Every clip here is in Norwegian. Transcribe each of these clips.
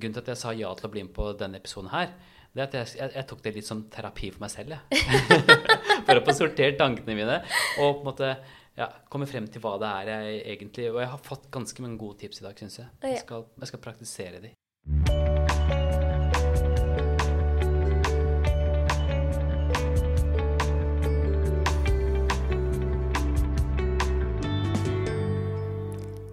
grunnen til at jeg sa ja til å bli med på denne episoden her, det er at jeg, jeg, jeg tok det litt som terapi for meg selv, for å få sortert tankene mine og på en måte ja, komme frem til hva det er jeg egentlig Og jeg har fått ganske mange gode tips i dag, syns jeg. Jeg skal, jeg skal praktisere de.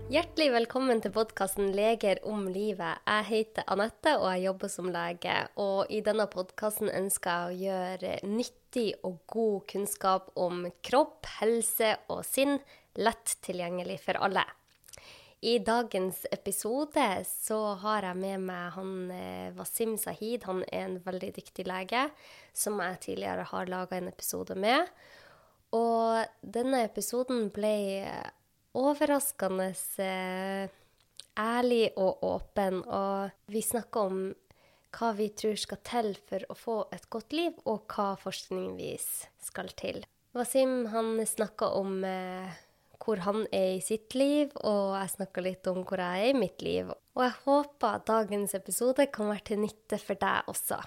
Hjertelig velkommen til podkasten 'Leger om livet'. Jeg heter Anette, og jeg jobber som lege. Og i denne podkasten ønsker jeg å gjøre nyttig og god kunnskap om kropp, helse og sinn lett tilgjengelig for alle. I dagens episode så har jeg med meg han eh, Wasim Sahid. Han er en veldig dyktig lege som jeg tidligere har laga en episode med. Og denne episoden ble overraskende eh, ærlig og åpen. Og vi snakker om hva vi tror skal til for å få et godt liv, og hva forskningen viser skal til. Wasim han snakker om eh, hvor han er i sitt liv, og jeg snakker litt om hvor jeg er i mitt liv. Og jeg håper at dagens episode kan være til nytte for deg også.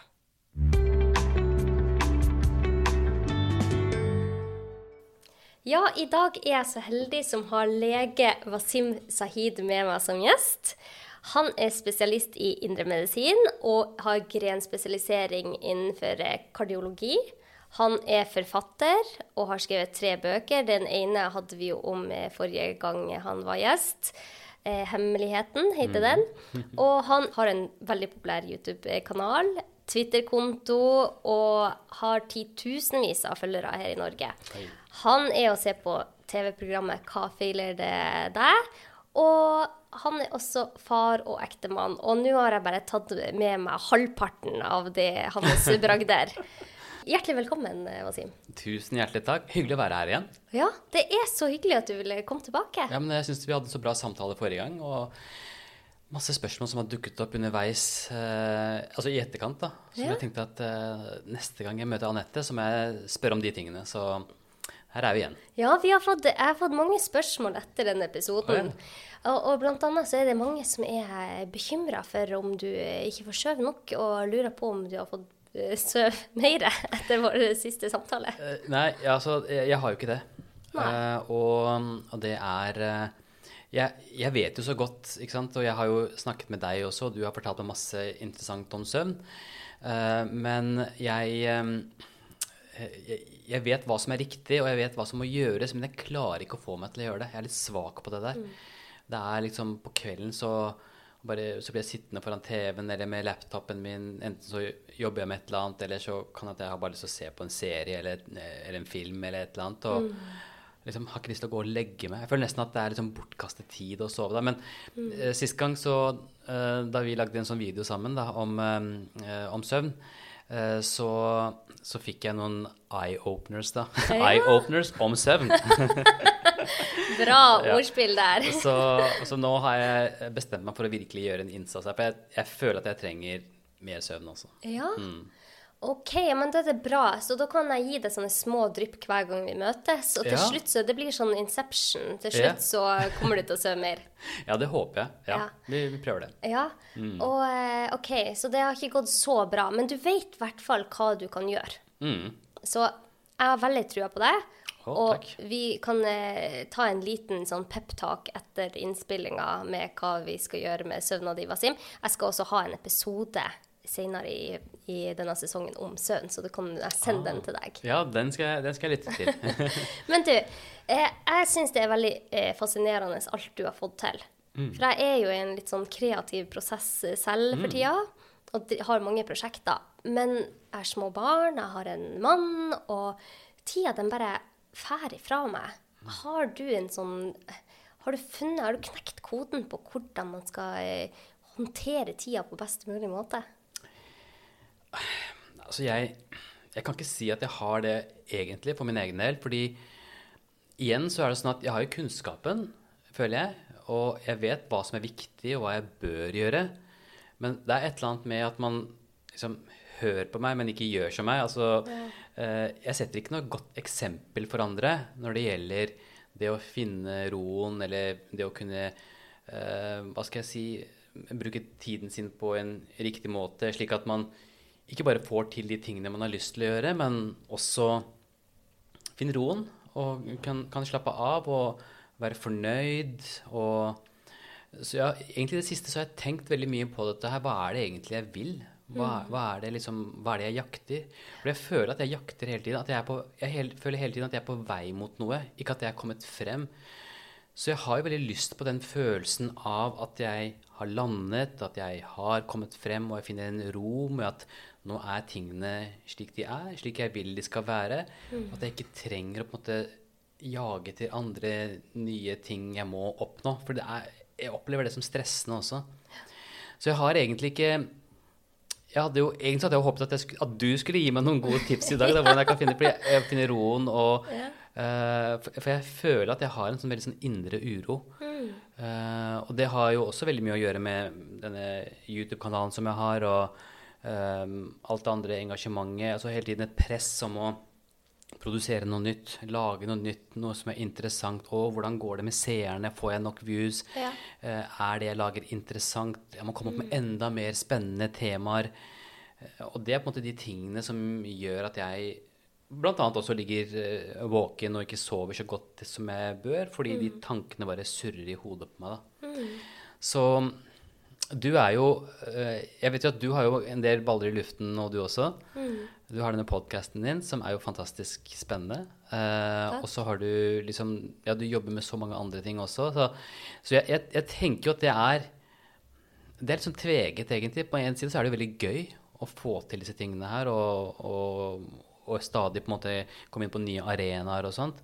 Ja, i dag er jeg så heldig som har lege Wasim Sahid med meg som gjest. Han er spesialist i indremedisin og har grenspesialisering innenfor kardiologi. Han er forfatter og har skrevet tre bøker. Den ene hadde vi jo om forrige gang han var gjest. Eh, 'Hemmeligheten' heter den. Og han har en veldig populær YouTube-kanal. Twitter-konto og har titusenvis av følgere her i Norge. Han er å se på TV-programmet 'Hva feiler det deg?' Og han er også far og ektemann. Og nå har jeg bare tatt med meg halvparten av det hans bragder. Hjertelig velkommen, Wasim. Tusen hjertelig takk. Hyggelig å være her igjen. Ja, det er så hyggelig at du ville komme tilbake. Ja, men Jeg syns vi hadde så bra samtale forrige gang. og masse spørsmål som har dukket opp underveis, eh, altså i etterkant. da. Så Ja. jeg tenkte at eh, neste gang jeg møter Anette, så må jeg spørre om de tingene. Så her er vi igjen. Ja, vi har fått, jeg har fått mange spørsmål etter denne episoden. Og, og blant annet så er det mange som er bekymra for om du ikke får sove nok, og lurer på om du har fått eh, sove mer etter vår siste samtale. Uh, nei, altså, jeg, jeg har jo ikke det. Eh, og, og det er uh, jeg, jeg vet jo så godt, ikke sant, og jeg har jo snakket med deg også, du har fortalt meg masse interessant om søvn. Eh, men jeg, eh, jeg Jeg vet hva som er riktig, og jeg vet hva som må gjøres, men jeg klarer ikke å få meg til å gjøre det. Jeg er litt svak på det der. Det er liksom på kvelden så bare, så blir jeg sittende foran TV-en eller med laptopen min. Enten så jobber jeg med et eller annet, eller så kan at jeg har bare lyst til å se på en serie eller, eller en film eller et eller annet. Og liksom har ikke lyst til å gå og legge meg. Jeg føler nesten at det er liksom bortkastet tid å sove da. Men mm. sist gang så eh, Da vi lagde en sånn video sammen da, om, eh, om søvn, eh, så, så fikk jeg noen eye-openers, da. Ja. eye-openers om søvn. Bra ordspill der. Så, så nå har jeg bestemt meg for å virkelig gjøre en innsats her. For jeg, jeg føler at jeg trenger mer søvn også. Ja. Mm. OK, men det er bra. Så da kan jeg gi deg sånne små drypp hver gang vi møtes. Og til Ja. slutt så det blir sånn Inception. Til Ja. slutt så kommer du til å sove mer. Ja, det håper jeg. Ja, Ja. Vi, vi prøver det. Ja, Mm. og eh, OK, så det har ikke gått så bra. Men du vet i hvert fall hva du kan gjøre. Mm. Så jeg har veldig trua på deg. Oh, og takk. vi kan eh, ta en liten sånn peptalk etter innspillinga med hva vi skal gjøre med søvna di, Wasim. Jeg skal også ha en episode senere i, i denne sesongen om søvn, så da kan jeg sende den til deg. Ja, den skal, jeg- den skal jeg lytte til. Men du, jeg, jeg syns det er veldig eh, fascinerende alt du har fått til. For jeg er jo i en litt sånn kreativ prosess eh, selv for tida, og har mange prosjekter. Men jeg har små barn, jeg har en mann, og tida den bare fær ifra meg. Har du en sånn Har du funnet, har du knekt koden på hvordan man skal eh, håndtere tida på best mulig måte? Altså, jeg, jeg kan ikke si at jeg har det egentlig for min egen del, fordi igjen så er det sånn at jeg har jo kunnskapen, føler jeg, og jeg vet hva som er viktig, og hva jeg bør gjøre. Men det er et eller annet med at man liksom hører på meg, men ikke gjør som meg. Altså, eh, jeg setter ikke noe godt eksempel for andre når det gjelder det å finne roen, eller det å kunne eh, Hva skal jeg si bruke tiden sin på en riktig måte, slik at man ikke bare får til de tingene man har lyst til å gjøre, men også finne roen og kan, kan slappe av og være fornøyd. og så ja, egentlig det siste så har jeg tenkt veldig mye på dette her. Hva er det egentlig jeg vil? Hva, hva, er, det liksom, hva er det jeg jakter? For jeg føler at jeg jakter hele tiden. At jeg, på, jeg hel, føler hele tiden at jeg er på vei mot noe. Ikke at jeg er kommet frem. Så jeg har jo veldig lyst på den følelsen av at jeg har landet, at jeg har kommet frem, og jeg finner en ro med at nå er tingene slik de er, slik jeg vil de skal være. Mm. At jeg ikke trenger å på en måte jage til andre nye ting jeg må oppnå. For er, jeg opplever det som stressende også. Så jeg har egentlig ikke jeg hadde jo, Egentlig hadde jeg håpet at, jeg at, du skulle gi meg noen gode tips i dag. Da, hvordan jeg kan finne, jeg finner roen. Og, ja. uh, for, for, jeg føler at jeg har en sånn veldig sånn indre uro. Mm. Uh, og det har jo også veldig mye å gjøre med denne YouTube-kanalen som jeg har, og um, alt det andre engasjementet. Altså hele tiden et press om å produsere noe nytt, lage noe nytt, noe som er interessant. Og hvordan går det med seerne? Får jeg nok views? Ja. Uh, er det jeg lager, interessant? Jeg må komme opp med mm. enda mer spennende temaer. Uh, og det er på en måte de tingene som gjør at jeg bl.a. også ligger uh, våken og ikke sover så godt som jeg bør, fordi mm. de tankene bare surrer i hodet på meg. da. Mm. Så du er jo Jeg vet jo at du har jo en del baller i luften nå, du også. Mm. Du har denne podkasten din, som er jo fantastisk spennende. Eh, og så har du liksom Ja, du jobber med så mange andre ting også. Så, så jeg, jeg, jeg, tenker jo at det er Det er litt sånn tveget, egentlig. På en side så er det jo veldig gøy å få til disse tingene her, og, og, og stadig på en måte komme inn på nye arenaer og sånt.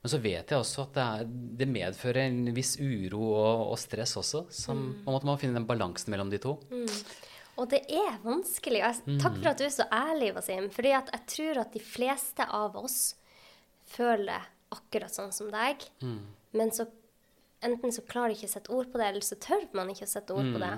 Men så vet jeg også at det, er, det medfører en viss uro og, og stress også. Som, mm. Man må finne den balansen mellom de to. Mm. Og det er vanskelig. takk for at du er så ærlig, Wasim. Fordi jeg tror at de fleste av oss føler akkurat sånn som deg. Mm. Men så enten så klarer de ikke å sette ord på det, eller så tør man ikke å sette ord mm. på det.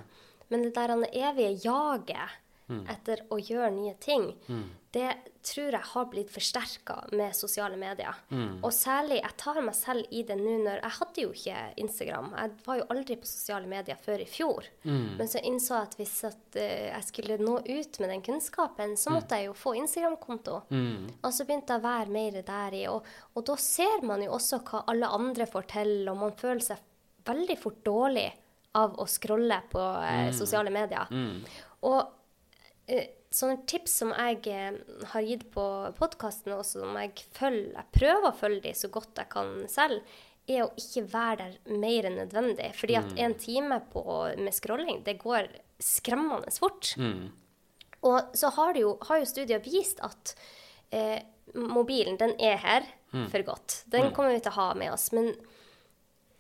Men det der evige jaget mm. etter å gjøre nye ting, mm det tror jeg har blitt forsterka med sosiale medier. Mm. Og særlig, jeg tar meg selv i det nå når Jeg hadde jo ikke Instagram. Jeg var jo aldri på sosiale medier før i fjor. Mm. Men så innså jeg at hvis at, uh, jeg skulle nå ut med den kunnskapen, så mm. måtte jeg jo få Instagram-konto. Mm. Og så begynte jeg å være mer der i. Og, og, da ser man jo også hva alle andre får til, og man føler seg veldig fort dårlig av å scrolle på uh, sosiale medier. Mm. Og sånne tips som jeg eh, har gitt på podkasten, og som jeg følger, jeg prøver å følge de så godt jeg kan selv, er å ikke være der mer enn nødvendig. Fordi at mm. en time på, med scrolling, det går skremmende fort. Mm. Og så har, jo, har jo studier vist at eh, mobilen, den er her mm. for godt. Den mm. kommer vi til å ha med oss. Men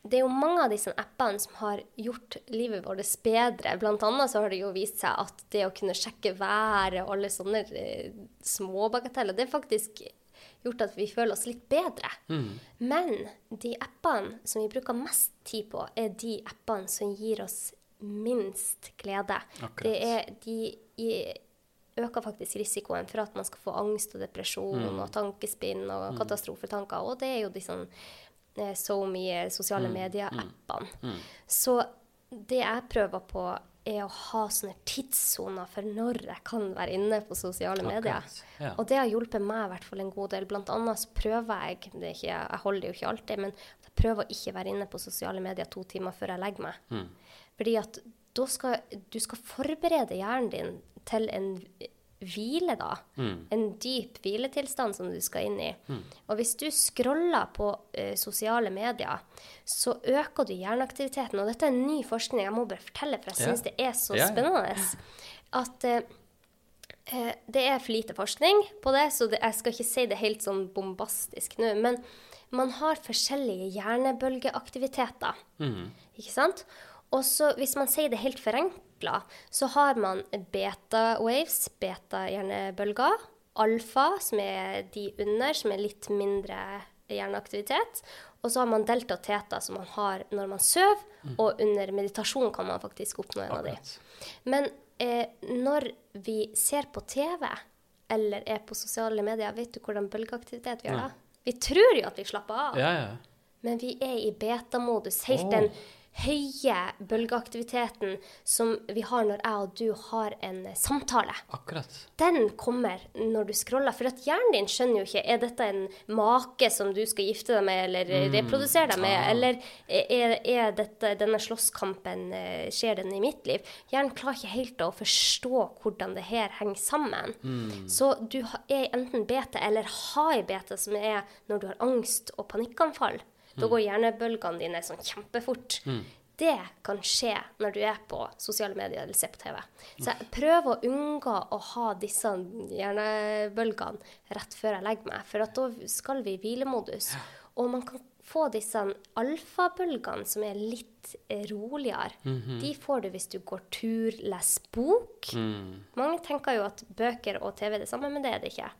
det er jo mange av disse appene som har gjort livet vårt bedre. Blant annet så har det jo vist seg at det å kunne sjekke været og alle sånne eh, småbagateller, det har faktisk gjort at vi føler oss litt bedre. Mm. Men de appene som vi bruker mest tid på, er de appene som gir oss minst glede. Er de øker faktisk risikoen for at man skal få angst og depresjon mm. og tankespinn og mm. katastrofetanker. Og det er jo de sånn Mye sosiale mm, medier-appene. Mm, mm. Så det jeg prøver på, er å ha sånne tidssoner for når jeg kan være inne på sosiale medier. Ja. Og det har hjulpet meg i hvert fall en god del. Blant annet så prøver jeg ikke, Jeg holder det jo ikke alltid, men jeg prøver å ikke være inne på sosiale medier to timer før jeg legger meg. Mm. Fordi at da skal du skal forberede hjernen din til en hvile, da. Mm. En dyp hviletilstand som du skal inn i. Mm. Og hvis du scroller på uh, sosiale medier, så øker du hjerneaktiviteten. Og dette er en ny forskning, jeg må bare fortelle, for jeg syns ja. det er så ja. spennende. At uh, uh, det er for lite forskning på det, så det, jeg skal ikke si det helt sånn bombastisk nå. Men man har forskjellige hjernebølgeaktiviteter. Mm. Ikke sant? Og så hvis man sier det helt forenklet partikler, så har man beta-waves, beta-hjernebølger, alfa, som er de under, som er litt mindre hjerneaktivitet, og så har man delta og teta, som man har når man sover, mm. og under meditasjon kan man faktisk oppnå en av de. Men eh, når vi ser på TV eller er på sosiale medier, vet du hvordan bølgeaktivitet vi har da? Vi tror jo at vi slapper av, ja, ja. men vi er i betamodus helt oh. en høye bølgeaktiviteten som vi har når jeg og du har en samtale. Akkurat. Den kommer når du scroller. For at hjernen din skjønner jo ikke er dette en make som du skal gifte deg med eller Mm. reprodusere deg med, Ah. eller er, er dette, denne slåsskampen eh, Skjer den i mitt liv? Hjernen klarer ikke helt å forstå hvordan det her henger sammen. Mm. Så du er enten beta eller har i beta, som er når du har angst og panikkanfall. Da går hjernebølgene dine sånn kjempefort. Det kan skje når du er på sosiale medier eller ser på TV. Så jeg prøver å unngå å ha disse hjernebølgene rett før jeg legger meg, for at da skal vi i hvilemodus. Og man kan få disse alfabølgene som er litt eh, roligere. De får du hvis du går tur, leser bok. Mange tenker jo at bøker og TV er det samme, men det er det ikke.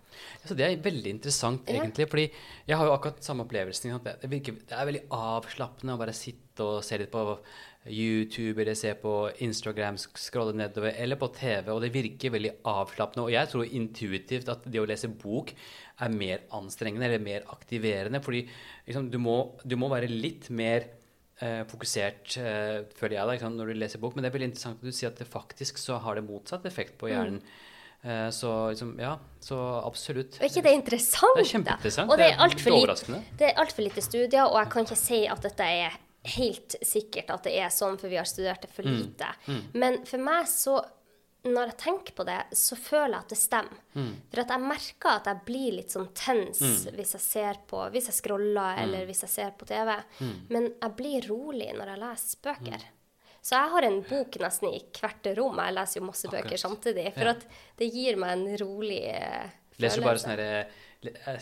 Så det er veldig interessant, Ja. egentlig. fordi jeg har jo akkurat samme opplevelsen. At det, virker, det er veldig avslappende å bare sitte og se litt på YouTube eller se på Instagram, scrolle nedover, eller på TV. Og det virker veldig avslappende. Og jeg tror intuitivt at det å lese bok er mer anstrengende eller mer aktiverende. Fordi liksom, du, må, du må være litt mer eh, fokusert, eh, føler jeg, da, sant, når du leser bok. Men det er veldig interessant at du sier at det faktisk så har det motsatt effekt på hjernen. Eh, så liksom, ja, så absolutt. Og ikke det er interessant? Det er kjempeinteressant. Og det er er altfor litt lite, overraskende. det er alt for lite studier, og jeg kan ikke si at dette er helt sikkert at det er sånn, for vi har studert det for Mm. lite. Men for meg så når jeg tenker på det, så føler jeg at det stemmer. Mm. For at jeg merker at jeg blir litt sånn tens hvis jeg ser på Hvis jeg scroller, Mm. eller hvis jeg ser på TV. Men jeg blir rolig når jeg leser bøker. Mm. Så jeg har en bok nesten i hvert rom. Jeg leser jo masse bøker Akkurat. samtidig. For Ja. at det gir meg en rolig følelse. Leser du bare sånn sånne eh,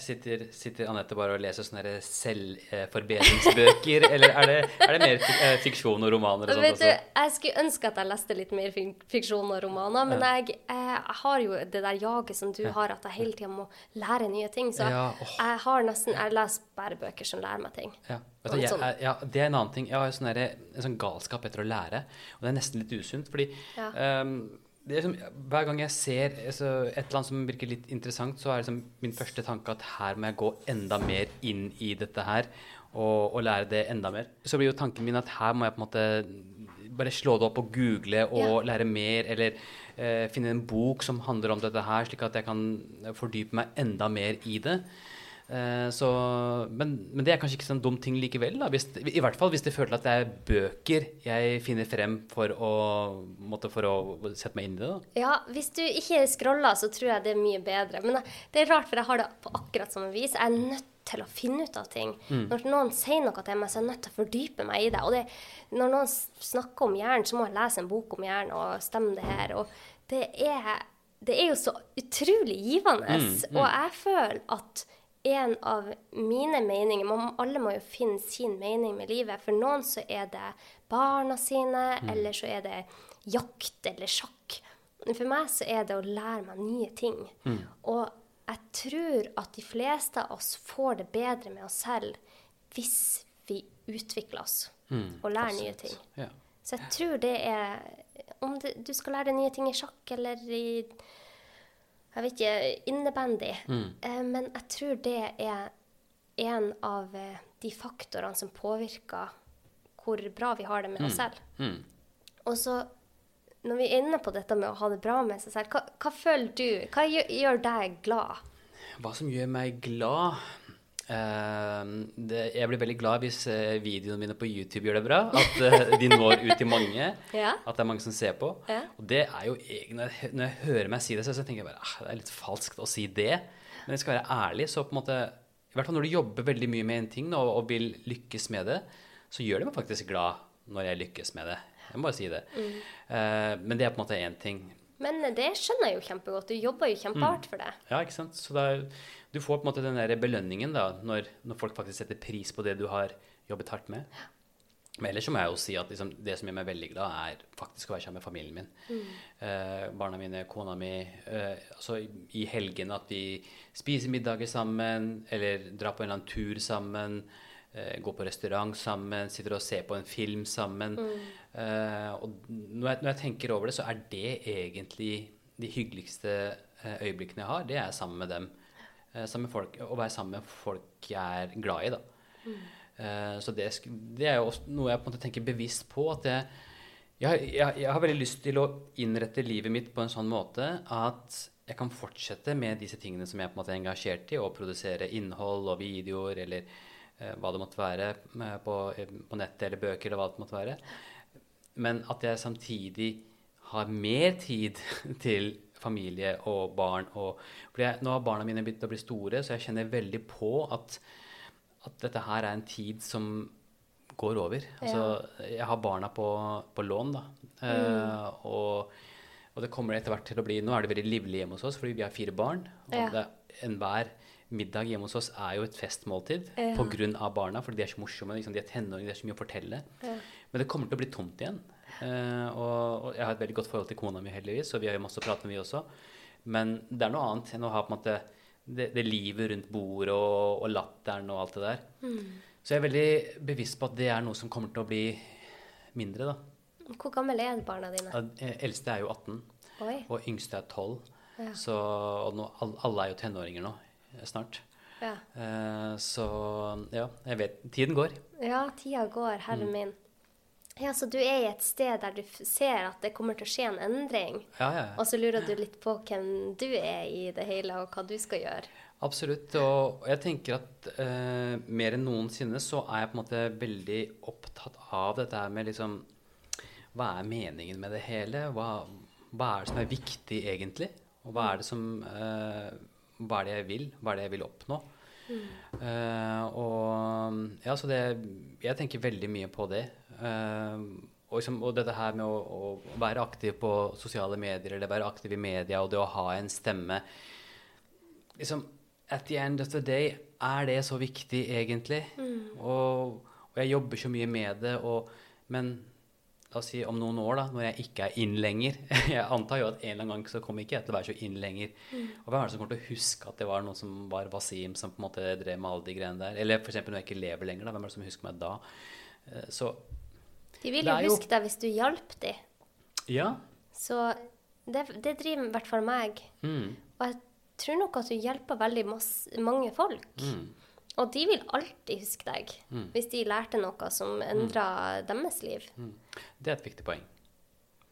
sitter, sitter Anette bare og leser sånne selvforbedringsbøker? eller er det, er det mer eh, fiksjon og romaner og sånt Vet du, jeg skulle ønske at jeg leste litt mer fiksjon og romaner, men jeg, jeg har jo det der jaget som du har, at jeg hele tida må lære nye ting. Så Ja, oh. jeg har nesten Jeg leser bare bøker som lærer meg ting. Ja. Du, jeg, sånn- ja, det er en annen ting. Jeg har sånn en sånn galskap etter å lære, og det er nesten litt usunt. fordi Ja. Det liksom, Hver gang jeg ser altså, et eller annet som virker litt interessant, så er liksom min første tanke at her må jeg gå enda mer inn i dette her og, og lære det enda mer. Så blir jo tanken min at her må jeg på en måte bare slå det opp og google og lære mer, eller eh, finne en bok som handler om dette her, slik at jeg kan fordype meg enda mer i det. Eh, så, men, men det er kanskje ikke sånn dum ting likevel. Hvis, I hvert fall hvis det føler at det er bøker jeg finner frem for å, måtte, for å sette meg inn i det. Da. Ja, hvis du ikke scroller, så tror jeg det er mye bedre. Men det er rart, for jeg har det på akkurat samme vis. Jeg er nødt til å finne ut av ting. Når noen sier noe til meg, så er jeg nødt til å fordype meg i det. Og det, når noen snakker om hjernen, så må jeg lese en bok om hjernen og stemme det her. Og det er, det er jo så utrolig givende. Og jeg føler at en av mine meninger man, Alle må jo finne sin mening med livet. For noen så er det barna sine, eller så er det jakt eller sjakk. Men For meg så er det å lære meg nye ting. Og jeg tror at de fleste av oss får det bedre med oss selv hvis vi utvikler oss og lærer nye ting. Ja. Så jeg tror det er Om det, du skal lære deg nye ting i sjakk eller i jeg vet ikke, innebandy. Mm. men jeg tror det er en av eh, de faktorene som påvirker hvor bra vi har det med oss selv. Mm. Og så, når vi er inne på dette med å ha det bra med seg selv, hva, hva føler du? Hva gjør, gjør deg glad? Hva som gjør meg glad Eh, det, Jeg blir veldig glad hvis eh, videoene mine på YouTube gjør det bra. At eh, de når ut til mange. Ja. At det er mange som ser på. Ja. Og det er jo egentlig Når jeg, når jeg hører meg si det, så tenker jeg bare ah, det er litt falskt å si det. Men jeg skal være ærlig, så på en måte I hvert fall når du jobber veldig mye med en ting og, og vil lykkes med det, så gjør det meg faktisk glad når jeg lykkes med det. Jeg må bare si det. Eh, men det er på en måte én ting. Men det skjønner jeg jo kjempegodt. Du jobber jo kjempehardt for det. Ja, ikke sant? Så da, du får på en måte den der belønningen da, når, når folk faktisk setter pris på det du har jobbet hardt med. Men ellers så må jeg jo si at liksom, det som gjør meg veldig glad, er faktisk å være sammen med familien min. Eh, barna mine, kona mi. Eh, altså i, i helgene at vi spiser middager sammen, eller drar på en eller annen tur sammen. Eh, går på restaurant sammen, sitter og ser på en film sammen. Eh, og når jeg, når jeg tenker over det, så er det egentlig de hyggeligste eh, øyeblikkene jeg har. Det er sammen med dem. Eh, sammen med folk, å være sammen med folk jeg er glad i, da. Eh, så det, det er jo noe jeg på en måte tenker bevisst på. At jeg, jeg, jeg, har veldig lyst til å innrette livet mitt på en sånn måte at jeg kan fortsette med disse tingene som jeg på en måte er engasjert i, og produsere innhold og videoer eller eh, hva det måtte være på, på nettet eller bøker eller hva det måtte være. Men at jeg samtidig har mer tid til familie og barn. Og, for jeg, nå har barna mine begynt å bli store, så jeg kjenner veldig på at, at dette her er en tid som går over. Altså, jeg har barna på, på lån, da. Eh, og, og det kommer etter hvert til å bli Nå er det veldig livlig hjemme hos oss, fordi vi har fire barn. Og Ja. det, enhver middag hjemme hos oss er jo et festmåltid Ja. av barna, fordi de er så morsomme. Liksom, de er tenåringer, de er så mye å fortelle. Men det kommer til å bli tomt igjen. Eh, og, og jeg har et veldig godt forhold til kona mi, heldigvis, så vi har jo masse å prate med, vi også. Men det er noe annet enn å ha på en måte det, det livet rundt bordet og, og latteren og alt det der. Så jeg er veldig bevisst på at det er noe som kommer til å bli mindre, da. Hvor gamle er barna dine? Eldste er jo 18, Oi. og yngste er 12. Ja. Så, og nå, alle er jo tenåringer nå, eh, snart. Ja. Eh, så ja, jeg vet Tiden går. ja, tida går, herre Mm. min. Ja, Så du er i et sted der du ser at det kommer til å skje en endring, Ja, ja. og så lurer du litt på hvem du er i det hele, og hva du skal gjøre. Absolutt. Og jeg tenker at eh, mer enn noensinne så er jeg på en måte veldig opptatt av dette her med liksom Hva er meningen med det hele? Hva, hva er det som er viktig, egentlig? Og hva er det som eh, Hva er det jeg vil? Hva er det jeg vil oppnå? Eh, og ja, så det Jeg tenker veldig mye på det. Eh, og, liksom, og dette her med å, å være aktiv på sosiale medier, eller være aktiv i media, og det å ha en stemme liksom, At the end of the day, er det så viktig egentlig? Og, og jeg jobber så mye med det, og, men la oss si om noen år, da, når jeg ikke er inn lenger Jeg antar jo at en eller annen gang så kommer ikke jeg til å være så inn lenger. Og hvem er det som kommer til å huske at det var noen som var Wasim, som på en måte drev med alle de greiene der? Eller f.eks. når jeg ikke lever lenger, da, hvem er det som husker meg da? Eh, Så De vil jo jo- huske deg hvis du hjalp dem. ja. Så det, det driver i hvert fall meg. Mm. Og jeg tror nok at du hjelper veldig masse, mange folk. Mm. Og de vil alltid huske deg hvis de lærte noe som endra deres liv. Mm. Det er et viktig poeng.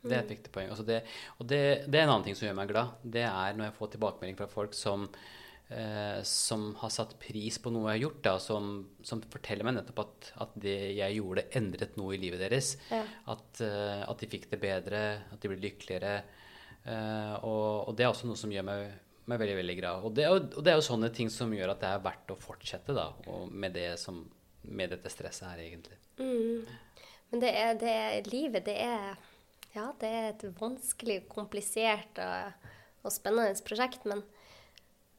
Det er et viktig poeng. Altså det, og det, det er en annen ting som gjør meg glad. Det er når jeg får tilbakemelding fra folk som, eh, som har satt pris på noe jeg har gjort, da, som, som forteller meg nettopp at, at det jeg gjorde, endret noe i livet deres. Ja. At, eh, at de fikk det bedre, at de ble lykkeligere. Eh, og, og det er også noe som gjør meg, meg veldig veldig glad. Og det, jo- og det er jo sånne ting som gjør at det er verdt å fortsette da, og med, det som, med dette stresset her, egentlig. Men det er, det er, livet, det er Ja, det er et vanskelig, komplisert og, og spennende prosjekt. Men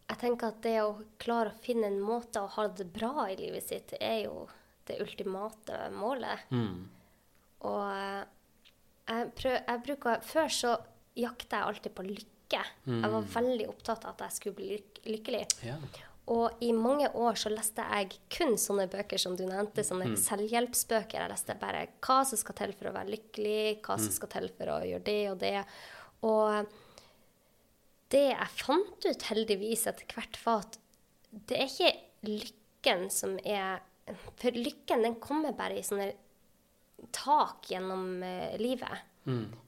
jeg tenker at det å klare å finne en måte å ha det bra i livet sitt, er jo det ultimate målet. Mm. Og eh, jeg, prøv, jeg bruker Før så jakta jeg alltid på lykke. Jeg var veldig opptatt av at jeg skulle bli lyk lykkelig. Ja. Og i mange år så leste jeg kun sånne bøker som du nevnte, sånne selvhjelpsbøker. Jeg leste bare hva som skal til for å være lykkelig, hva som skal til for å gjøre det og det. Og det jeg fant ut heldigvis etter hvert, var at det er ikke lykken som er For lykken, den kommer bare i sånne tak gjennom eh, livet.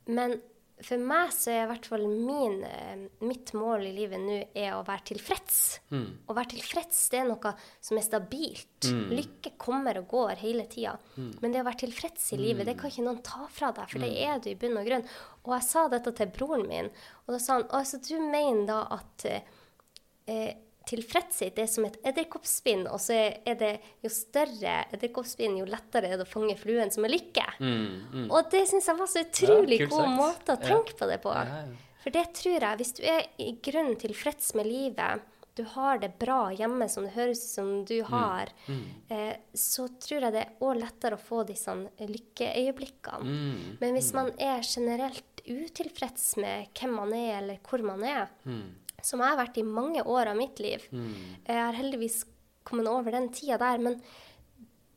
Men for meg så er i hvert fall min, eh, mitt mål i livet nå er å være tilfreds. Å være tilfreds det er noe som er stabilt. Lykke kommer og går hele tida. Men det å være tilfreds i livet, det kan ikke noen ta fra deg, for det er du i bunn og grunn. Og jeg sa dette til broren min, og da sa han altså du mener da at eh, tilfredshet er som et edderkoppspinn, og så er det jo større edderkoppspinn, jo lettere er det å fange fluen som er lykke. Og det syns jeg var så utrolig Ja, god sagt. måte å Ja. tenke på det på. Ja, ja. For det tror jeg, hvis du er i grunnen tilfreds med livet, du har det bra hjemme som det høres ut som du Mm. har, Eh, så tror jeg det er òg lettere å få disse lykkeøyeblikkene. Mm. Men hvis man er generelt utilfreds med hvem man er, eller hvor man er, Mm. Som jeg har vært i mange år av mitt liv Jeg har heldigvis kommet over den tida der, men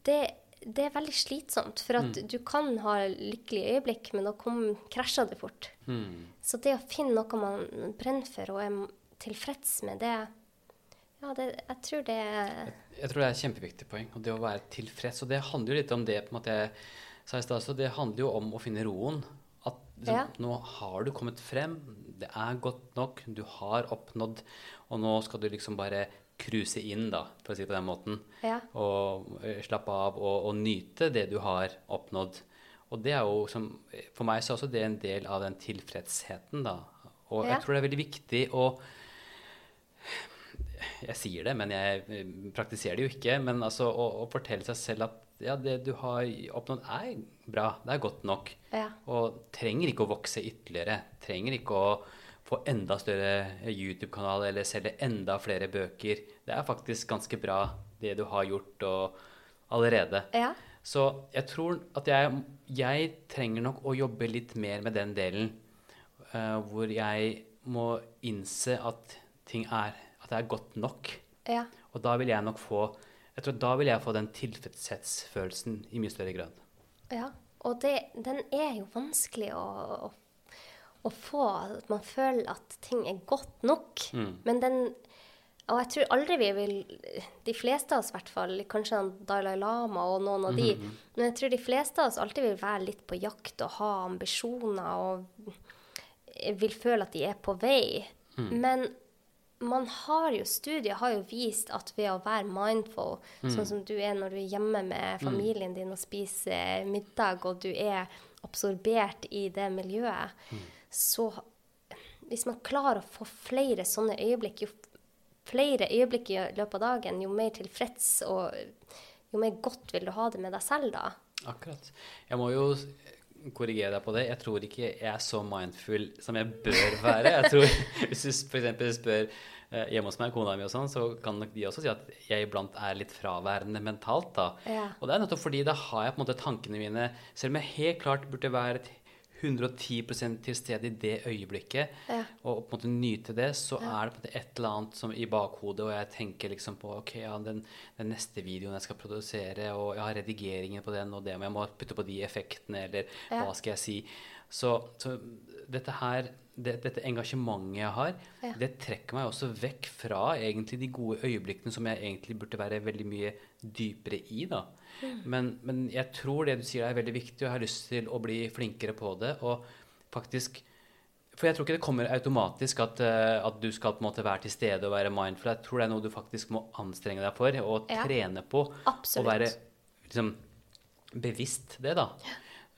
det, det er veldig slitsomt. For at Mm. du kan ha lykkelige øyeblikk, men da kom, krasjer det fort. Mm. Så det å finne noe man brenner for og er tilfreds med, det, Ja, det, jeg tror det Jeg tror det er et kjempeviktig poeng. Og det å være tilfreds. Og det handler jo litt om det på en måte jeg sa i stad også. Det handler jo om å finne roen. At liksom, Ja. nå har du kommet frem. Det er godt nok. Du har oppnådd. Og nå skal du liksom bare cruise inn, da, for å si det på den måten. Ja. Og eh, slappe av og, og nyte det du har oppnådd. Og det er jo som For meg så er også det en del av den tilfredsheten, da. Og Ja. jeg tror det er veldig viktig å jeg sier det, men jeg eh, praktiserer det jo ikke. Men altså å, å fortelle seg selv at ja, det du har oppnådd, er bra. Det er godt nok. Ja. Og trenger ikke å vokse ytterligere. Trenger ikke å få enda større YouTube-kanal eller selge enda flere bøker. Det er faktisk ganske bra, det du har gjort og allerede. Ja. Så jeg tror at jeg, jeg trenger nok å jobbe litt mer med den delen uh, hvor jeg må innse at ting er At det er godt nok. Ja. Og da vil jeg nok få Jeg tror da vil jeg få den tilfredshetsfølelsen i mye større grad. Ja. Og det, den er jo vanskelig å, å, å få. At man føler at ting er godt nok. Men den Og jeg tror aldri vi vil De fleste av oss, i hvert fall, kanskje Dalai Lama og noen av de, men jeg tror de fleste av oss alltid vil være litt på jakt og ha ambisjoner og vil føle at de er på vei. Men man har jo, studier har jo vist at ved å være mindful, sånn som du er når du er hjemme med familien din og spiser middag, og du er absorbert i det miljøet, så hvis man klarer å få flere sånne øyeblikk, jo flere øyeblikk i løpet av dagen, jo mer tilfreds og jo mer godt vil du ha det med deg selv da. Akkurat. Jeg må jo korrigere deg på det. Jeg tror ikke jeg er så mindful som jeg bør være. Jeg tror, Hvis du f.eks. spør eh, hjemme hos meg, kona mi og sånn, så kan nok de også si at jeg iblant er litt fraværende mentalt, da. Ja. Og det er nettopp fordi da har jeg på en måte tankene mine Selv om jeg helt klart burde være et 110% til stede i det øyeblikket Ja. og på en måte nyte det, så er det på en måte et eller annet som i bakhodet, og jeg tenker liksom på ok, ja, den, den neste videoen jeg skal produsere, og jeg har redigeringen på den, og det, men jeg må putte på de effektene, eller Ja. hva skal jeg si. Så, så dette her, det, dette engasjementet jeg har, Ja. det trekker meg også vekk fra egentlig de gode øyeblikkene som jeg egentlig burde være veldig mye dypere i, da. Men, men jeg tror det du sier er veldig viktig, og jeg har lyst til å bli flinkere på det. Og faktisk For jeg tror ikke det kommer automatisk at, eh, at du skal på en måte være til stede og være mindful. Jeg tror det er noe du faktisk må anstrenge deg for og Ja. trene på. Absolutt. Og være liksom, bevisst det, da.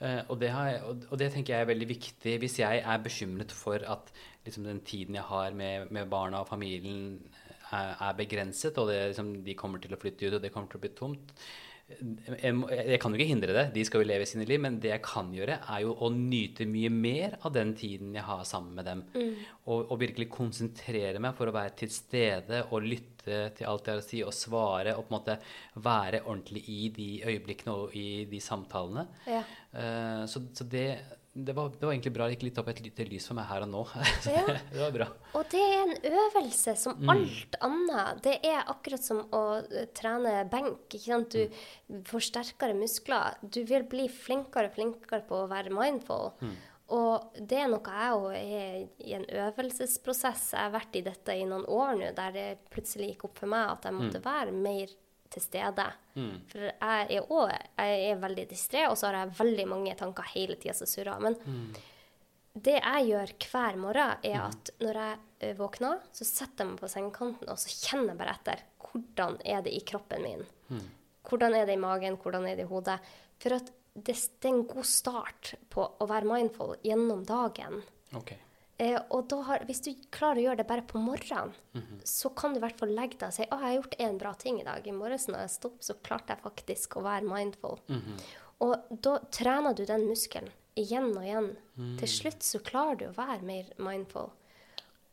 Eh, og, det har jeg, og, og det tenker jeg er veldig viktig hvis jeg er bekymret for at liksom, den tiden jeg har med, med barna og familien er, er begrenset, og det, liksom, de kommer til å flytte ut, og det kommer til å bli tomt. Jeg, kan jo ikke hindre det, de skal jo leve sine liv, men det jeg kan gjøre, er jo å nyte mye mer av den tiden jeg har sammen med dem. Og, og virkelig konsentrere meg for å være til stede og lytte til alt jeg har å si, og svare og på en måte være ordentlig i de øyeblikkene og i de samtalene. Ja. Uh, så så det, det, var, det var egentlig bra det gikk litt opp et lite lys for meg her og nå. Så Ja. det var bra. Og det er en øvelse som alt annet. Det er akkurat som å eh, trene benk. Du får sterkere muskler. Du vil bli flinkere og flinkere på å være mindful. Og det er noe jeg òg er i en øvelsesprosess. Jeg har vært i dette i noen år nå, der det plutselig gikk opp for meg at jeg måtte være mer til stede. For jeg er òg jeg er veldig distré, og så har jeg veldig mange tanker hele tida som surrer. Men det jeg gjør hver morgen, er at når jeg våkner, så setter jeg meg på sengekanten og så kjenner jeg bare etter hvordan er det i kroppen min. Hvordan er det i magen, hvordan er det i hodet. For at det, det er en god start på å være mindful gjennom dagen. Ok. Eh, og har, hvis du klarer å gjøre det bare på morgenen, så kan du i hvert fall legge deg og si å, jeg har gjort en bra ting i dag. I morges når jeg sto opp, så klarte jeg faktisk å være mindful. Og da trener du den muskelen igjen og igjen. Til slutt så klarer du å være mer mindful.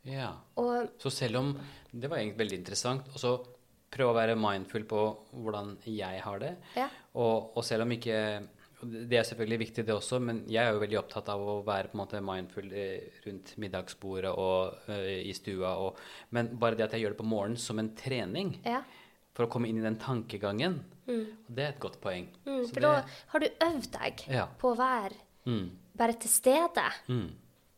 Ja. Og Så selv om Det var egentlig veldig interessant. Og så prøve å være mindful på hvordan jeg har det. Ja. Og, og selv om ikke Det er selvfølgelig viktig, det også, men jeg er jo veldig opptatt av å være på en måte mindful eh, rundt middagsbordet og uh, i stua. Og, men bare det at jeg gjør det på morgenen som en trening ja. for å komme inn i den tankegangen, det er et godt poeng. Mm, for da har du øvd deg Ja. på å være Mm. bare til stede. Mm.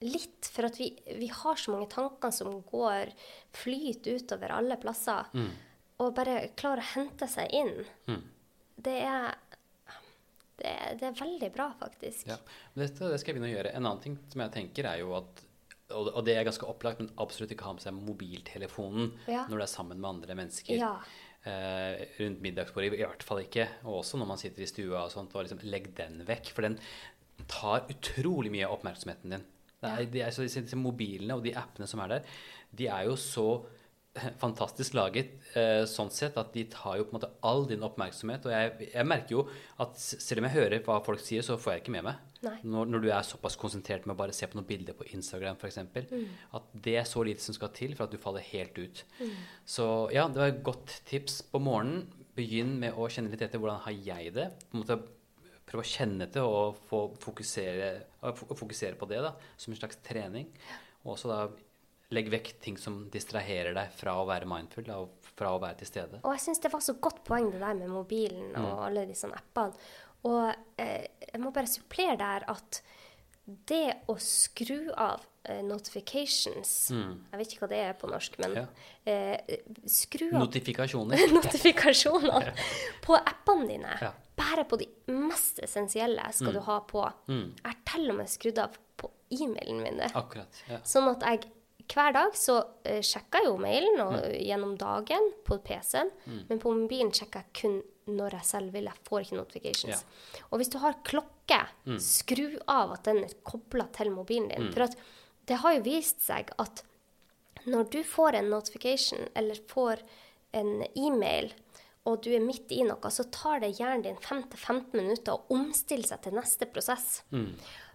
Litt For at vi, vi har så mange tanker som går flyt utover alle plasser. Mm. Og bare klare å hente seg inn. Det er det, det er veldig bra, faktisk. Ja, men dette det skal jeg begynne å gjøre. En annen ting som jeg tenker, er jo at og det er ganske opplagt, men absolutt ikke ha med seg mobiltelefonen Ja. når du er sammen med andre mennesker. Ja. Eh, rundt middagsbordet, i hvert fall ikke. Og også når man sitter i stua og sånt. Og liksom, legg den vekk, for den tar utrolig mye av oppmerksomheten din. Det er, de altså, disse mobilene og de appene som er der, de er jo så fantastisk laget eh, sånn sett at de tar jo på en måte all din oppmerksomhet. Og jeg, jeg merker jo at selv om jeg hører hva folk sier, så får jeg ikke med meg. Når, når du er såpass konsentrert med å bare se på noen bilder på Instagram f.eks. Mm. At det er så lite som skal til for at du faller helt ut. Så ja, det var et godt tips på morgenen. Begynn med å kjenne litt etter hvordan har jeg det. På en måte Prøve å kjenne etter og få fokusere, fokusere på det da, som en slags trening. Og også da legg vekk ting som distraherer deg fra å være mindful, og fra å være til stede. Og jeg syns det var så godt poeng det der med mobilen og alle de sånne appene. Og eh, jeg må bare supplere der at det å skru av eh, notifications Jeg vet ikke hva det er på norsk, men Ja. eh, skru av Notifikasjoner. notifikasjonene på appene dine. Ja. Bare på de mest essensielle skal du ha på. Jeg har til og med skrudd av på e-mailen min. Akkurat. Ja. Sånn at jeg hver dag så uh, sjekker jeg jo mailen og, gjennom dagen på PC-en, men på mobilen sjekker jeg kun når jeg selv vil. Jeg får ikke notifications. Og hvis du har klokke, skru av at den er kobla til mobilen din. For at det har jo vist seg at når du får en notification eller får en e-mail, og du er midt i noe, så tar det hjernen din 5-15 minutter å omstille seg til neste prosess.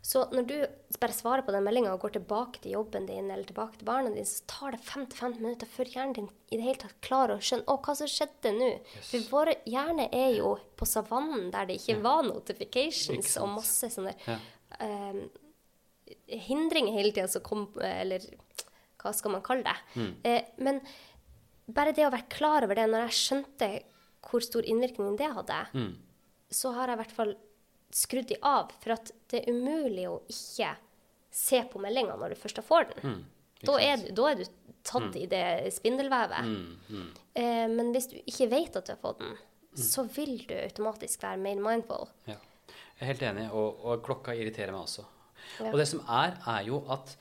Så når du bare svarer på den meldinga og går tilbake til jobben din eller tilbake til barna dine, så tar det 5-15 minutter før hjernen din i det hele tatt klarer å skjønne å, hva som skjedde nå. For vår hjerne er jo på savannen der det ikke var notifications og masse sånne Ja. um, hindringer hele tida som kom Eller hva skal man kalle det? Mm. Eh, men bare det å være klar over det, når jeg skjønte hvor stor innvirkning det hadde, Mm. så har jeg i hvert fall skrudd de av. For at det er umulig å ikke se på meldinga når du først får den. Mm. Da, er du, da er du tatt i det spindelvevet. Mm. Eh, men hvis du ikke vet at du har fått den, så vil du automatisk være mer mindful. Ja. Jeg er helt enig, og, og klokka irriterer meg også. Ja. Og det som er, er jo at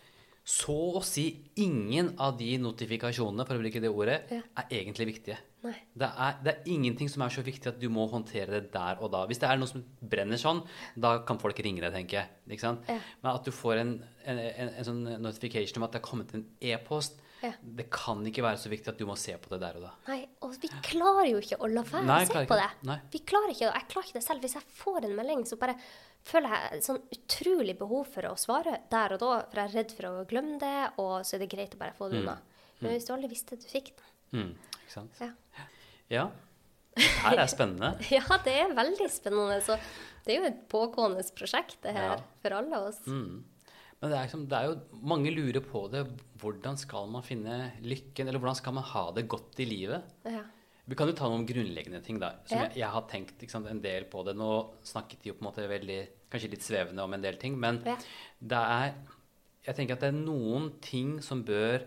så å si ingen av de notifikasjonene, for å bruke det ordet, Ja. er egentlig viktige. Det er, det er ingenting som er så viktig at du må håndtere det der og da. Hvis det er noe som brenner sånn, da kan folk ringe deg, tenker jeg. Ikke sant? Ja. Men at du får en, en, en, en sånn notification om at det er kommet en e-post, Ja. det kan ikke være så viktig at du må se på det der og da. Nei, og vi klarer jo ikke å la være Nei, å se på det. Nei. Vi klarer ikke. Jeg klarer ikke det selv. Hvis jeg får en melding, så bare føler jeg sånn utrolig behov for å svare der og da, for jeg er redd for å glemme det, og så er det greit å bare få det unna. Men hvis du aldri visste at du fikk den Mm, ikke sant? ja. Ja. Det her er spennende. ja, det er veldig spennende. Så det er jo et pågående prosjekt, det her, Ja. for alle oss. Mm. Men det er, liksom, det er jo mange lurer på det. Hvordan skal man finne lykken? Eller hvordan skal man ha det godt i livet? Ja. Vi kan jo ta noen grunnleggende ting, da. Som Ja. jeg, jeg har tenkt ikke sant, en del på det. Nå snakket de jo på en måte veldig Kanskje litt svevende om en del ting. Men Ja. det er Jeg tenker at det er noen ting som bør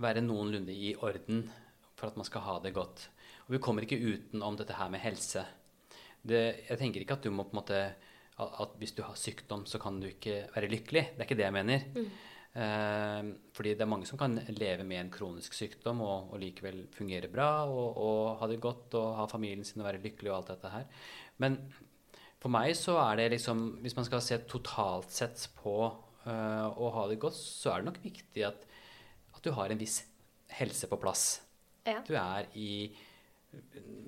være noenlunde i orden for at man skal ha det godt. Og vi kommer ikke utenom dette her med helse. Det, jeg tenker ikke at du må på en måte at, hvis du har sykdom, så kan du ikke være lykkelig. Det er ikke det jeg mener. Eh, fordi det er mange som kan leve med en kronisk sykdom og, og likevel fungere bra og, og ha det godt og ha familien sin og være lykkelig og alt dette her. Men for meg så er det liksom Hvis man skal se totalt sett på eh, å ha det godt, så er det nok viktig at, at du har en viss helse på plass. Ja. Du er i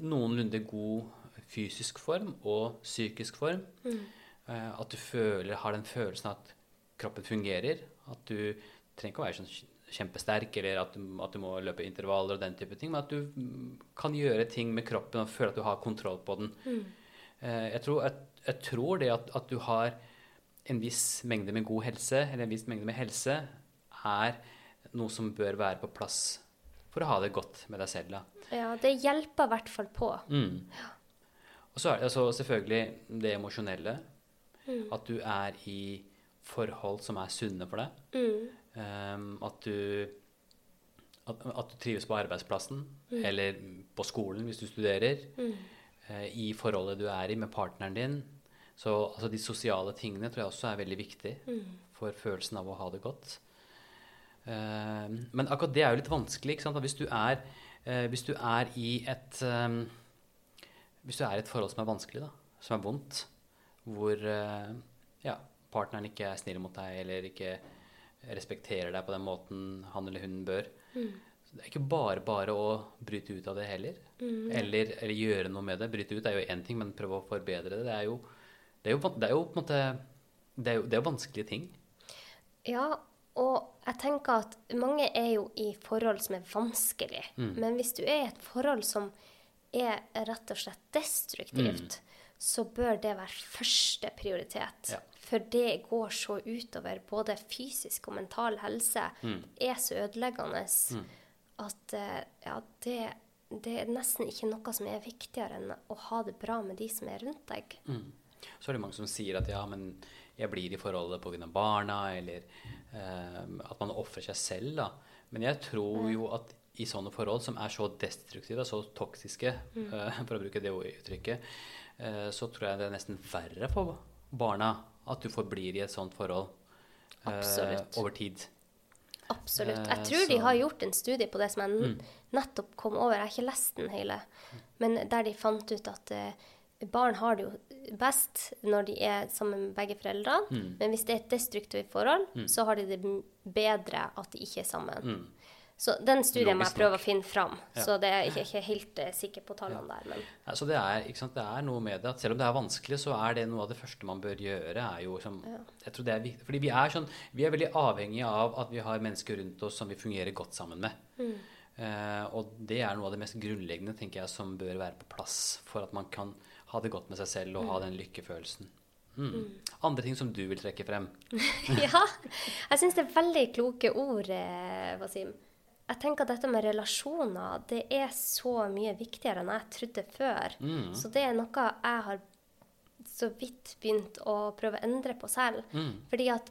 noenlunde god fysisk form og psykisk form. Eh, at du føler, har den følelsen at kroppen fungerer. At du trenger ikke å være sånn kjempesterk, eller at du, at du må løpe intervaller og den type ting, men at du mm, kan gjøre ting med kroppen og føle at du har kontroll på den. Eh, jeg, tror, jeg, jeg tror det at, at du har en viss mengde med god helse, eller en viss mengde med helse, er noe som bør være på plass for å ha det godt med deg selv. Da. ja, det hjelper i hvert fall på. Mm. Og så er det altså selvfølgelig det emosjonelle. At du er i forhold som er sunne for deg. Um, at, du, at, at, du trives på arbeidsplassen mm. eller på skolen hvis du studerer. Mm. Uh, I forholdet du er i med partneren din. Så altså, de sosiale tingene tror jeg også er veldig viktig mm. for følelsen av å ha det godt. Uh, men akkurat det er jo litt vanskelig. ikke sant? Hvis du er, uh, hvis du er i et um, Hvis du er i et forhold som er vanskelig, da, som er vondt, hvor ja, partneren ikke er snill mot deg eller ikke respekterer deg på den måten han eller hun bør mm. Det er ikke bare bare å bryte ut av det heller. Mm. Eller, eller, gjøre noe med det. Bryte ut er jo én ting, men prøve å forbedre det. Det er jo, det er jo, det er jo på en måte det er jo, det er jo vanskelige ting. Ja, og jeg tenker at mange er jo i forhold som er vanskelig. Mm. Men hvis du er i et forhold som er rett og slett destruktivt, mm. så bør det være første prioritet. Ja. For det går så utover både fysisk og mental helse. Mm. Det er så ødeleggende mm. at eh, ja, det, det, er nesten ikke noe som er viktigere enn å ha det bra med de som er rundt deg. Mm. Så er det mange som sier at ja, men jeg blir i forholdet pga. barna, eller at man ofrer seg selv. da. Men jeg tror jo at i sånne forhold som er så destruktive, så toksiske, mm. eh, for å bruke det uttrykket, eh, så tror jeg det er nesten verre for barna at du forblir i et sånt forhold eh, over tid. Absolutt. Jeg tror de har gjort en studie på det som jeg mm. nettopp kom over. Jeg har ikke lest den hele, men der de fant ut at barn har det jo best når de er sammen med begge foreldrene. Mm. Men hvis det er et destruktivt forhold, mm. så har de det bedre at de ikke er sammen. Mm. Så den studien må jeg prøve å finne fram. Ja. Så det er jeg ikke helt uh, sikker på tallene ja. der. Men. Ja, så det er, sant, det er, noe med det at selv om det er vanskelig, så er det noe av det første man bør gjøre. er jo som, jeg tror det er viktig, fordi vi er, sånn, vi er veldig avhengige av at vi har mennesker rundt oss som vi fungerer godt sammen med. Uh, og det er noe av det mest grunnleggende tenker jeg, som bør være på plass for at man kan ha det godt med seg selv og ha mm. den lykkefølelsen. Mm. Mm. Andre ting som du vil trekke frem? ja, jeg syns det er veldig kloke ord, eh, Wasim. Jeg tenker at dette med relasjoner det er så mye viktigere enn jeg trodde før. Mm. Så det er noe jeg har så vidt begynt å prøve å endre på selv. Mm. Fordi at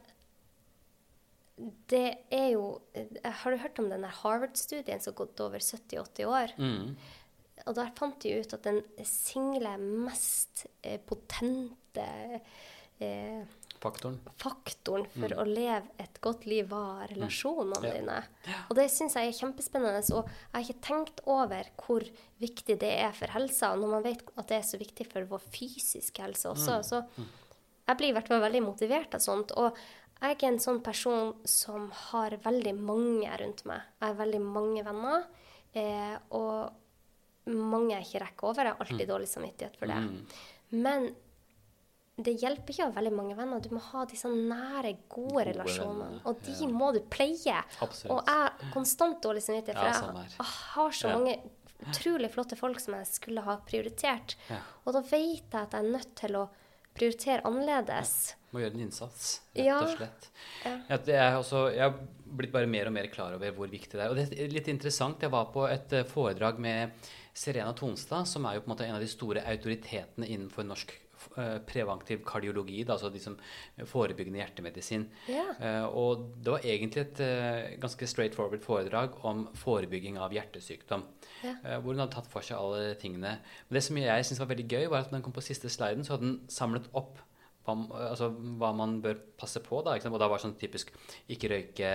det er jo Har du hørt om den Harvard-studien som har gått over 70-80 år? Mm. Og der fant de ut at den single mest eh, potente eh, faktoren. faktoren. for mm. å leve et godt liv var relasjonene mm. ja. dine. Og det syns jeg er kjempespennende. Og jeg har ikke tenkt over hvor viktig det er for helsa. Og når man vet at det er så viktig for vår fysiske helse også, mm. så mm. jeg blir i hvert fall veldig motivert av sånt. Og jeg er en sånn person som har veldig mange rundt meg. Jeg har veldig mange venner. Eh, og mange jeg ikke rekker over. Jeg har alltid mm. dårlig samvittighet for det. Mm. Men det hjelper ikke å ha veldig mange venner. Du må ha sånn nære, gode, gode relasjonene. Og de ja. må du pleie. Absolutt. Og jeg har konstant dårlig samvittighet, for ja, jeg, jeg har så ja. mange utrolig flotte folk som jeg skulle ha prioritert. Og da vet jeg at jeg er nødt til å prioritere annerledes. Må gjøre en innsats, rett og slett. Jeg, er også, jeg har blitt bare mer og mer klar over hvor viktig det er. Og det er litt interessant. Jeg var på et eh, foredrag med Serena Tonstad, som er jo på en måte en av de store autoritetene innenfor norsk preventiv kardiologi, da, altså de som forebyggende hjertemedisin. Uh, og det var egentlig et uh, ganske straightforward foredrag om forebygging av hjertesykdom. Yeah. hvor hun hadde tatt for seg alle tingene. Men det som jeg syntes var veldig gøy, var at når den kom på siste sliden, så hadde den samlet opp hva, altså, hva man bør passe på. Da, og da var det sånn typisk ikke røyke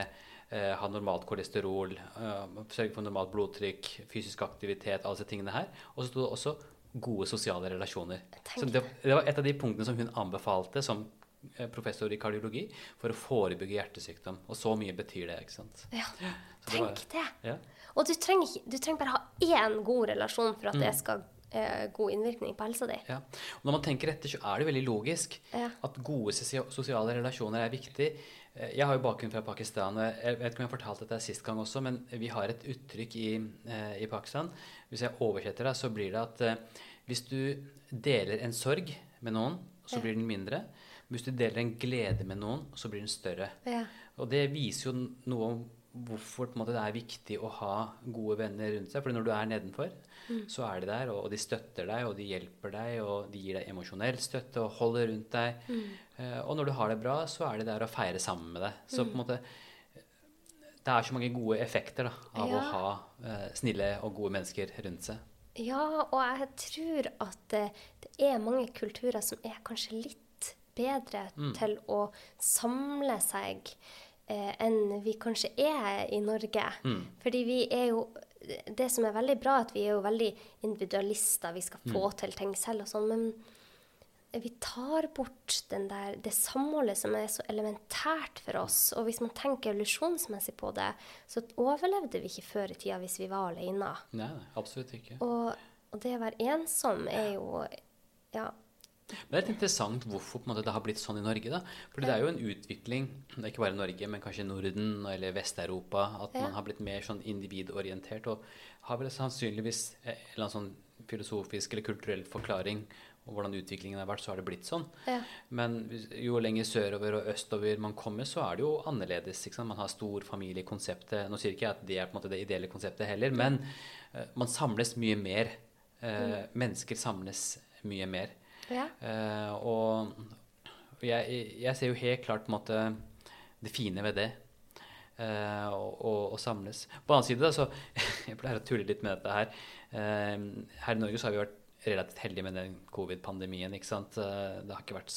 eh, ha normalt kolesterol, eh, sørge for normalt blodtrykk, fysisk aktivitet, alle disse tingene her. Og så sto det også gode sosiale relasjoner. Så det, det, var et av de punktene som hun anbefalte som eh, professor i kardiologi for å forebygge hjertesykdom. Og så mye betyr det, ikke sant. Ja, tenk var, det. Ja. Og du trenger, du trenger, bare ha én god relasjon for at mm. det skal eh, god innvirkning på helsa di. Ja. Og når man tenker etter, så er det veldig logisk ja. at gode sosiale relasjoner er viktig. Eh, jeg har jo bakgrunn fra Pakistan. og Jeg vet ikke om jeg har fortalt dette sist gang også, men vi har et uttrykk i, eh, i Pakistan. Hvis jeg oversetter det, så blir det at hvis du deler en sorg med noen, så blir den mindre. Hvis du deler en glede med noen, så blir den større. Ja. Og det viser jo noe om hvorfor måte, det er viktig å ha gode venner rundt seg. For når du er nedenfor, mm. så er de der, og de støtter deg, og de hjelper deg, og de gir deg emosjonell støtte og holder rundt deg. Mm. Uh, og når du har det bra, så er de der og feirer sammen med deg. Så på en mm. måte det er så mange gode effekter da, av Ja. å ha uh, snille og gode mennesker rundt seg. Ja, og jeg tror at det, det er mange kulturer som er kanskje litt bedre til å samle seg eh, enn vi kanskje er i Norge. Fordi vi er jo Det som er veldig bra, at vi er jo veldig individualister. Vi skal få til ting selv og sånn. Men vi tar bort den der, det samholdet som er så elementært for oss. Og hvis man tenker evolusjonsmessig på det, så overlevde vi ikke før i tida hvis vi var alene. Nei, absolutt ikke. Og, og det å være ensom er jo Ja. Men det er litt interessant hvorfor måte, det har blitt sånn i Norge. da. Fordi det er jo en utvikling, det er ikke bare Norge, men kanskje Norden eller Vest-Europa, at Ja. man har blitt mer sånn individorientert og har vel sannsynligvis en eller annen sånn filosofisk eller kulturell forklaring om hvordan utviklingen har vært, så har det blitt sånn. Ja. Men jo lenger sørover og østover man kommer, så er det jo annerledes. Man har stor storfamiliekonseptet. Nå sier ikke jeg at det er på en måte det ideelle konseptet heller, men uh, man samles mye mer. Eh, Mennesker samles mye mer. Ja. Uh, og og jeg, jeg ser jo helt klart på en måte det fine ved det. å, å, å samles. På den annen side, da, så Jeg pleier å tulle litt med dette her. Her i Norge så har vi vært relativt heldige med den covid-pandemien. ikke sant? Eh, det har ikke vært,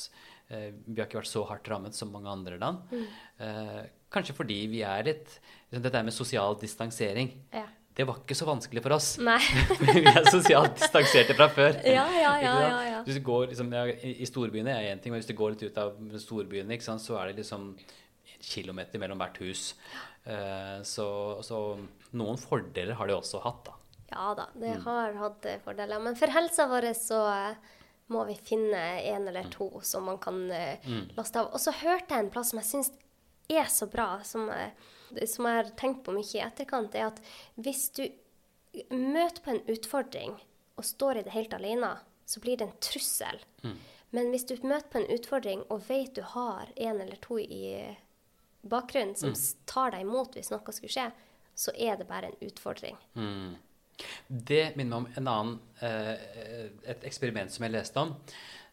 eh, vi har ikke vært så hardt rammet som mange andre land. Mm. kanskje fordi vi er litt liksom Dette med sosial distansering. Ja. Det var ikke så vanskelig for oss. Nei. vi er sosialt distanserte fra før. Ja, ja, ja, ja, ja. Hvis du går, liksom, I storbyene er én ting, men hvis du går litt ut av storbyene, ikke sant, så er det liksom kilometer mellom hvert hus. Eh, så, så noen fordeler har de også hatt, da. Ja da, det har hatt eh, fordeler. Men for helsa vår så eh, må vi finne en eller to som man kan eh, laste av. Og så hørte jeg en plass som jeg syns er så bra, som, eh, som jeg har tenkt på mye i etterkant, er at hvis du møter på en utfordring og står i det helt alene, så blir det en trussel. Men hvis du møter på en utfordring og vet du har en eller to i bakgrunnen som mm. tar deg imot hvis noe skulle skje, så er det bare en utfordring. Mm. Det minner meg om en annen, eh, et eksperiment som jeg leste om.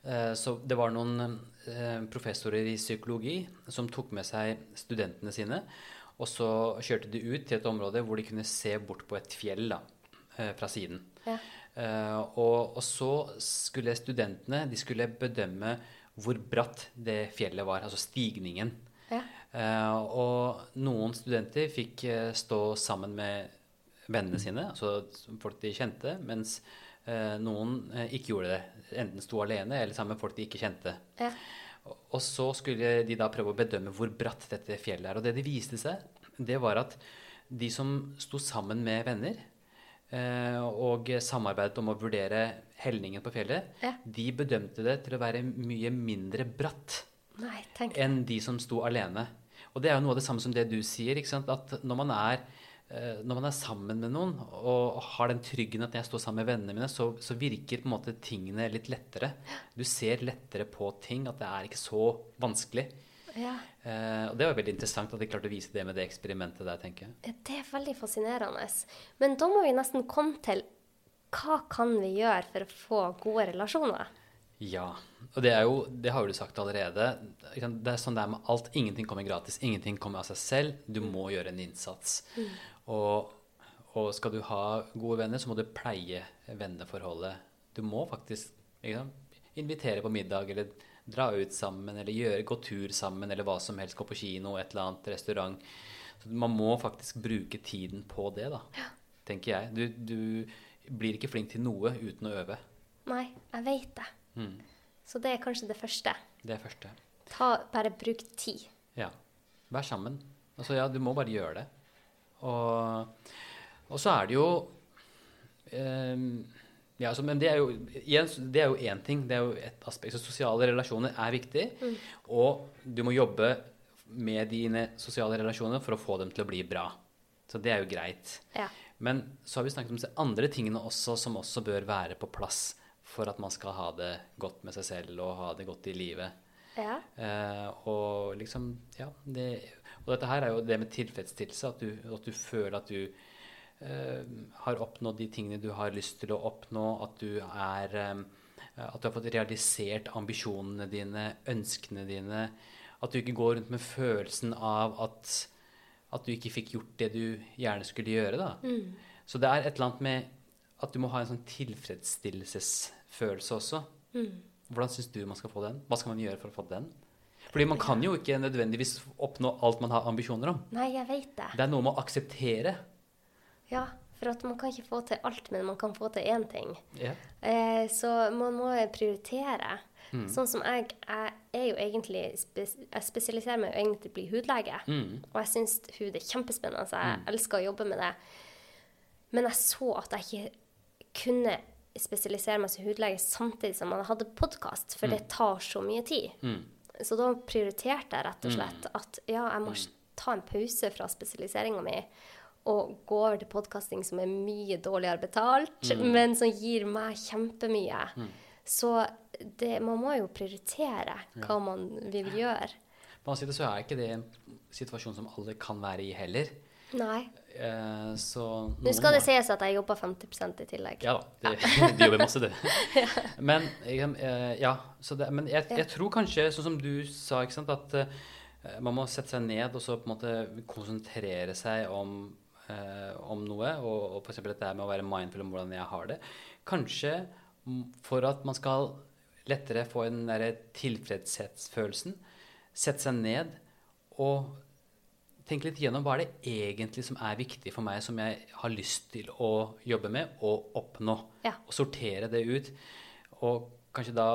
Eh, så det var noen eh, professorer i psykologi som tok med seg studentene sine. Og så kjørte de ut til et område hvor de kunne se bort på et fjell da, fra siden. Ja. Og, og så skulle studentene de skulle bedømme hvor bratt det fjellet var, altså stigningen. Ja. Og noen studenter fikk stå sammen med vennene sine, altså folk de kjente, mens eh, noen eh, ikke gjorde det. Enten sto alene eller sammen med folk de ikke kjente. Ja. Og- så skulle de da prøve å bedømme hvor bratt dette fjellet er. Og det de viste seg, det var at de som sto sammen med venner eh, og samarbeidet om å vurdere helningen på fjellet, Ja. de bedømte det til å være mye mindre bratt Nei, enn de som sto alene. Og det er jo noe av det samme som det du sier. ikke sant? At når man er, når man er sammen med noen og har den tryggen at jeg står sammen med vennene mine, så, så virker på en måte tingene litt lettere. Du ser lettere på ting. At det er ikke så vanskelig. ja. Eh, og det var veldig interessant at de klarte å vise det med det eksperimentet der, tenker jeg. Det er veldig fascinerende. Men da må vi nesten komme til hva kan vi gjøre for å få gode relasjoner? Ja. Og det er jo, det har jo du sagt allerede. Det er sånn det er med alt. Ingenting kommer gratis. Ingenting kommer av seg selv. Du må gjøre en innsats. Og, og skal du ha gode venner, så må du pleie venneforholdet. Du må faktisk sant? invitere på middag, eller dra ut sammen, eller gjøre, gå tur sammen, eller hva som helst. Gå på kino, et eller annet restaurant. Så man må faktisk bruke tiden på det, da. Tenker jeg. Du, du blir ikke flink til noe uten å øve. Nei, jeg vet det. Mm. Så det er kanskje det første. Det er første. Ta, bare bruk tid. Ja. Vær sammen. Altså, ja, du må bare gjøre det. Og, og så er det jo eh, ja, så, Men det er jo én ting. Det er jo et aspekt. Så sosiale relasjoner er viktig. Og du må jobbe med dine sosiale relasjoner for å få dem til å bli bra. Så det er jo greit. Ja. Men så har vi snakket om disse andre tingene også som også bør være på plass for at man skal ha det godt med seg selv og ha det godt i livet. Ja. Eh, og liksom Ja. Det, og dette her er jo det med tilfredsstillelse. At du, at du føler at du eh, har oppnådd de tingene du har lyst til å oppnå. At du er eh, At du har fått realisert ambisjonene dine, ønskene dine. At du ikke går rundt med følelsen av at at du ikke fikk gjort det du gjerne skulle gjøre. da. Mm. Så det er et eller annet med at du må ha en sånn tilfredsstillelsesfølelse også. Mm. Hvordan syns du man skal få den? Hva skal man gjøre for å få den? Fordi man kan jo ikke nødvendigvis oppnå alt man har ambisjoner om. Nei, jeg vet det. Det er noe med å akseptere. Ja, for at man kan ikke få til alt, men man kan få til én ting. Ja. Eh, så man må prioritere. Mm. Sånn som jeg, jeg er jo egentlig spes Jeg spesialiserer meg egentlig til å bli hudlege. Mm. Og jeg syns hud er kjempespennende, så jeg elsker å jobbe med det. Men jeg så at jeg ikke kunne spesialisere meg som hudlege samtidig som jeg hadde podkast, for det tar så mye tid. Mm. Så da prioriterte jeg rett og slett at ja, jeg må ta en pause fra spesialiseringa mi og gå over til podkasting som er mye dårligere betalt, men som gir meg kjempemye. Så det, man må jo prioritere hva man vil gjøre. På den annen side så er ikke det en situasjon som alle kan være i heller. Nei. Eh, så Nå skal det sies at jeg jobber 50 i tillegg. Ja da, det, du jobber masse, du. Men, jeg, eh, ja, så det, men jeg, jeg tror kanskje, sånn som du sa, sant, at eh, man må sette seg ned og så på en måte konsentrere seg om, eh, om noe. Og, og f.eks. dette med å være mindful om hvordan jeg har det. Kanskje for at man skal lettere få den derre tilfredshetsfølelsen, sette seg ned og tenke litt gjennom hva er det egentlig som er viktig for meg, som jeg har lyst til å jobbe med og oppnå. Ja. Og sortere det ut. Og kanskje da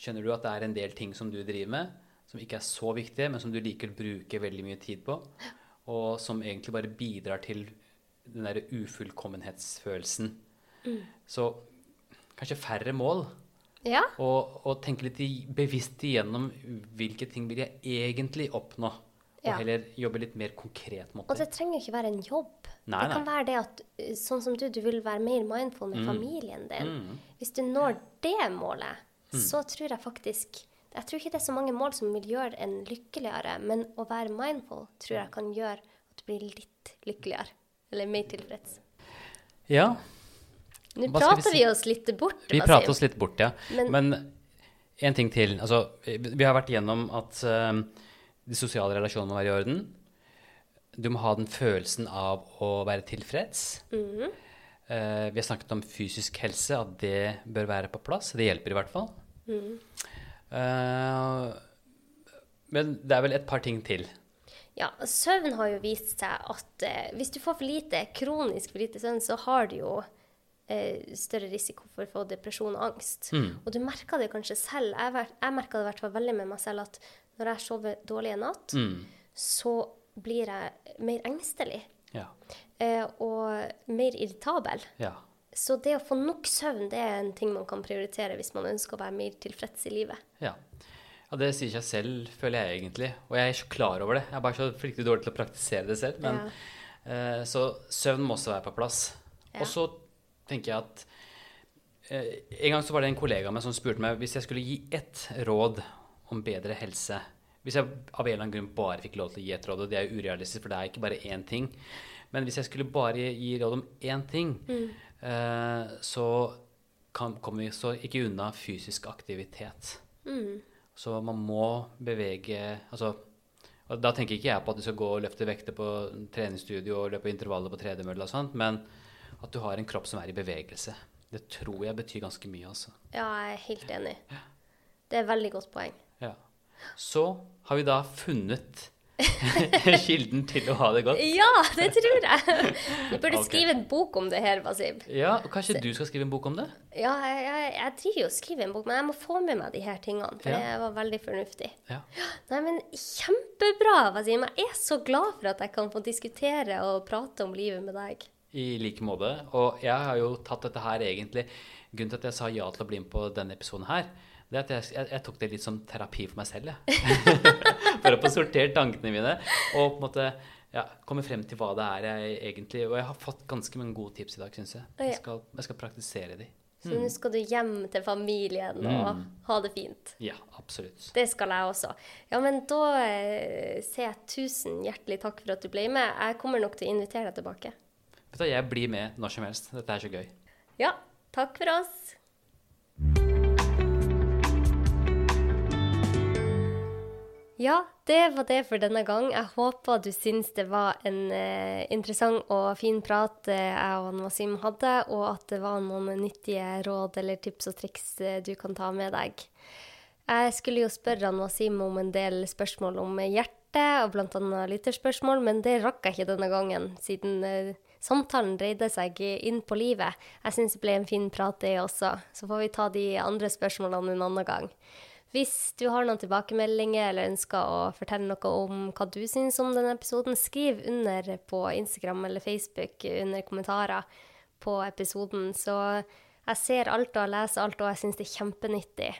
skjønner du at det er en del ting som du driver med, som ikke er så viktige, men som du liker å bruke veldig mye tid på. Og som egentlig bare bidrar til den derre ufullkommenhetsfølelsen. Så kanskje færre mål. Ja. Og, og tenke litt bevisst igjennom hvilke ting vil jeg egentlig oppnå. Og Ja. heller jobbe litt mer konkret Og det trenger jo ikke være en jobb. Nei, det kan nei. være det at eh, sånn som du, du vil være mer mindful med familien din. Hvis du når det målet, så tror jeg faktisk Jeg tror ikke det er så mange mål som vil gjøre en lykkeligere, men å være mindful tror jeg kan gjøre at du blir litt lykkeligere. Eller mer tilfreds. Ja, Nå Hva prater vi si? vi oss litt bort. vi prater oss litt bort, ja. Men- Men en ting til. Altså, vi har vært igjennom at eh, de sosiale relasjonene må være i orden. Du må ha den følelsen av å være tilfreds. Mm -hmm. uh, vi har snakket om fysisk helse, at det bør være på plass. Det hjelper i hvert fall. Mhm. Uh, men det er vel et par ting til. Ja, søvn har jo vist seg at uh, hvis du får for lite, kronisk for lite søvn, så har du jo større risiko for å få depresjon og angst. Og du merker det kanskje selv. Jeg, jeg merka det i hvert fall veldig med meg selv at når jeg sover dårlig en natt, Mm. så blir jeg mer engstelig Ja. eh, og mer irritabel. ja. Så det å få nok søvn det er en ting man kan prioritere hvis man ønsker å være mer tilfreds i livet. Ja. ja, det sier seg selv, føler jeg egentlig. Og jeg er så klar over det. Jeg er bare så fryktelig dårlig til å praktisere det selv. Men, eh, så søvn må også være på plass. Og så tenker jeg at eh, En gang så var det en kollega av meg som spurte meg hvis jeg skulle gi ett råd om bedre helse Hvis jeg av en eller annen grunn bare fikk lov til å gi et råd, og det er jo urealistisk, for det er ikke bare én ting Men hvis jeg skulle bare gi råd om én ting, eh, så kommer vi så ikke unna fysisk aktivitet. Så man må bevege altså, og Da tenker ikke jeg på at du skal gå og løfte vekter på treningsstudio og løpe intervaller på tredemølle og sånt, men at du har en kropp som er i bevegelse. Det tror jeg betyr ganske mye, altså. Ja, jeg er helt enig. Det er et veldig godt poeng. Ja. Så har vi da funnet kilden til å ha det godt. Ja, det tror jeg! Vi burde okay. skrive en bok om det her, Basim. Ja, og Kanskje du skal skrive en bok om det? Ja, jeg, jeg, jeg driver jo og skriver en bok, men jeg må få med meg de her tingene, for Ja. det var veldig fornuftig. Ja. Nei, men kjempebra, Basim. Jeg er så glad for at jeg kan få diskutere og prate om livet med deg. I like måte. Og jeg har jo tatt dette her egentlig Grunnen til at jeg sa ja til å bli med på denne episoden her, det at jeg, jeg, jeg tok det litt som terapi for meg selv, Ja. for å få sortert tankene mine og på en måte ja, komme frem til hva det er jeg egentlig Og jeg har fått ganske mange gode tips i dag, syns jeg. Jeg skal, jeg skal praktisere de. Så nå skal du hjem til familien og Mm. ha det fint. Ja, absolutt. Det skal jeg også. Ja, men da eh, sier jeg tusen hjertelig takk for at du ble med. Jeg kommer nok til å invitere deg tilbake. Vet du, Jeg blir med når som helst. Dette er så gøy. Ja, takk for oss. Ja, det var det for denne gang. Jeg håper du syns det var en eh, interessant og fin prat eh, jeg og Wasim hadde, og at det var noen nyttige råd eller tips og triks eh, du kan ta med deg. Jeg skulle jo spørre Wasim om en del spørsmål om hjertet, og bl.a. lytterspørsmål, men det rakk jeg ikke denne gangen, siden eh, samtalen dreide seg inn på livet. Jeg syns det ble en fin prat, det også. Så får vi ta de andre spørsmålene en annen gang. Hvis du har noen tilbakemeldinger eller ønsker å fortelle noe om hva du syns om denne episoden, skriv under på Instagram eller Facebook under kommentarer på episoden. Så jeg ser alt og leser alt, og jeg syns det er kjempenyttig.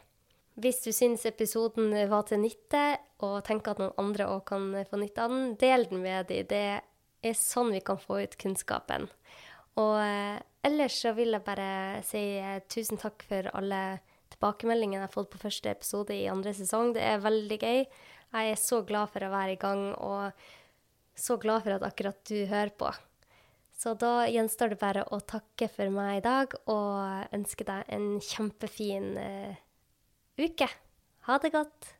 Hvis du syns episoden var til nytte, og tenker at noen andre òg kan få nytte av den, del den med dem. Det er sånn vi kan få ut kunnskapen. Og eh, ellers så vil jeg bare si eh, tusen takk for alle tilbakemeldingen jeg har fått på første episode i andre sesong. Det er veldig gøy. Jeg er så glad for å være i gang, og så glad for at akkurat du hører på. Så da gjenstår det bare å takke for meg i dag og ønske deg en kjempefin uh, uke. Ha det godt.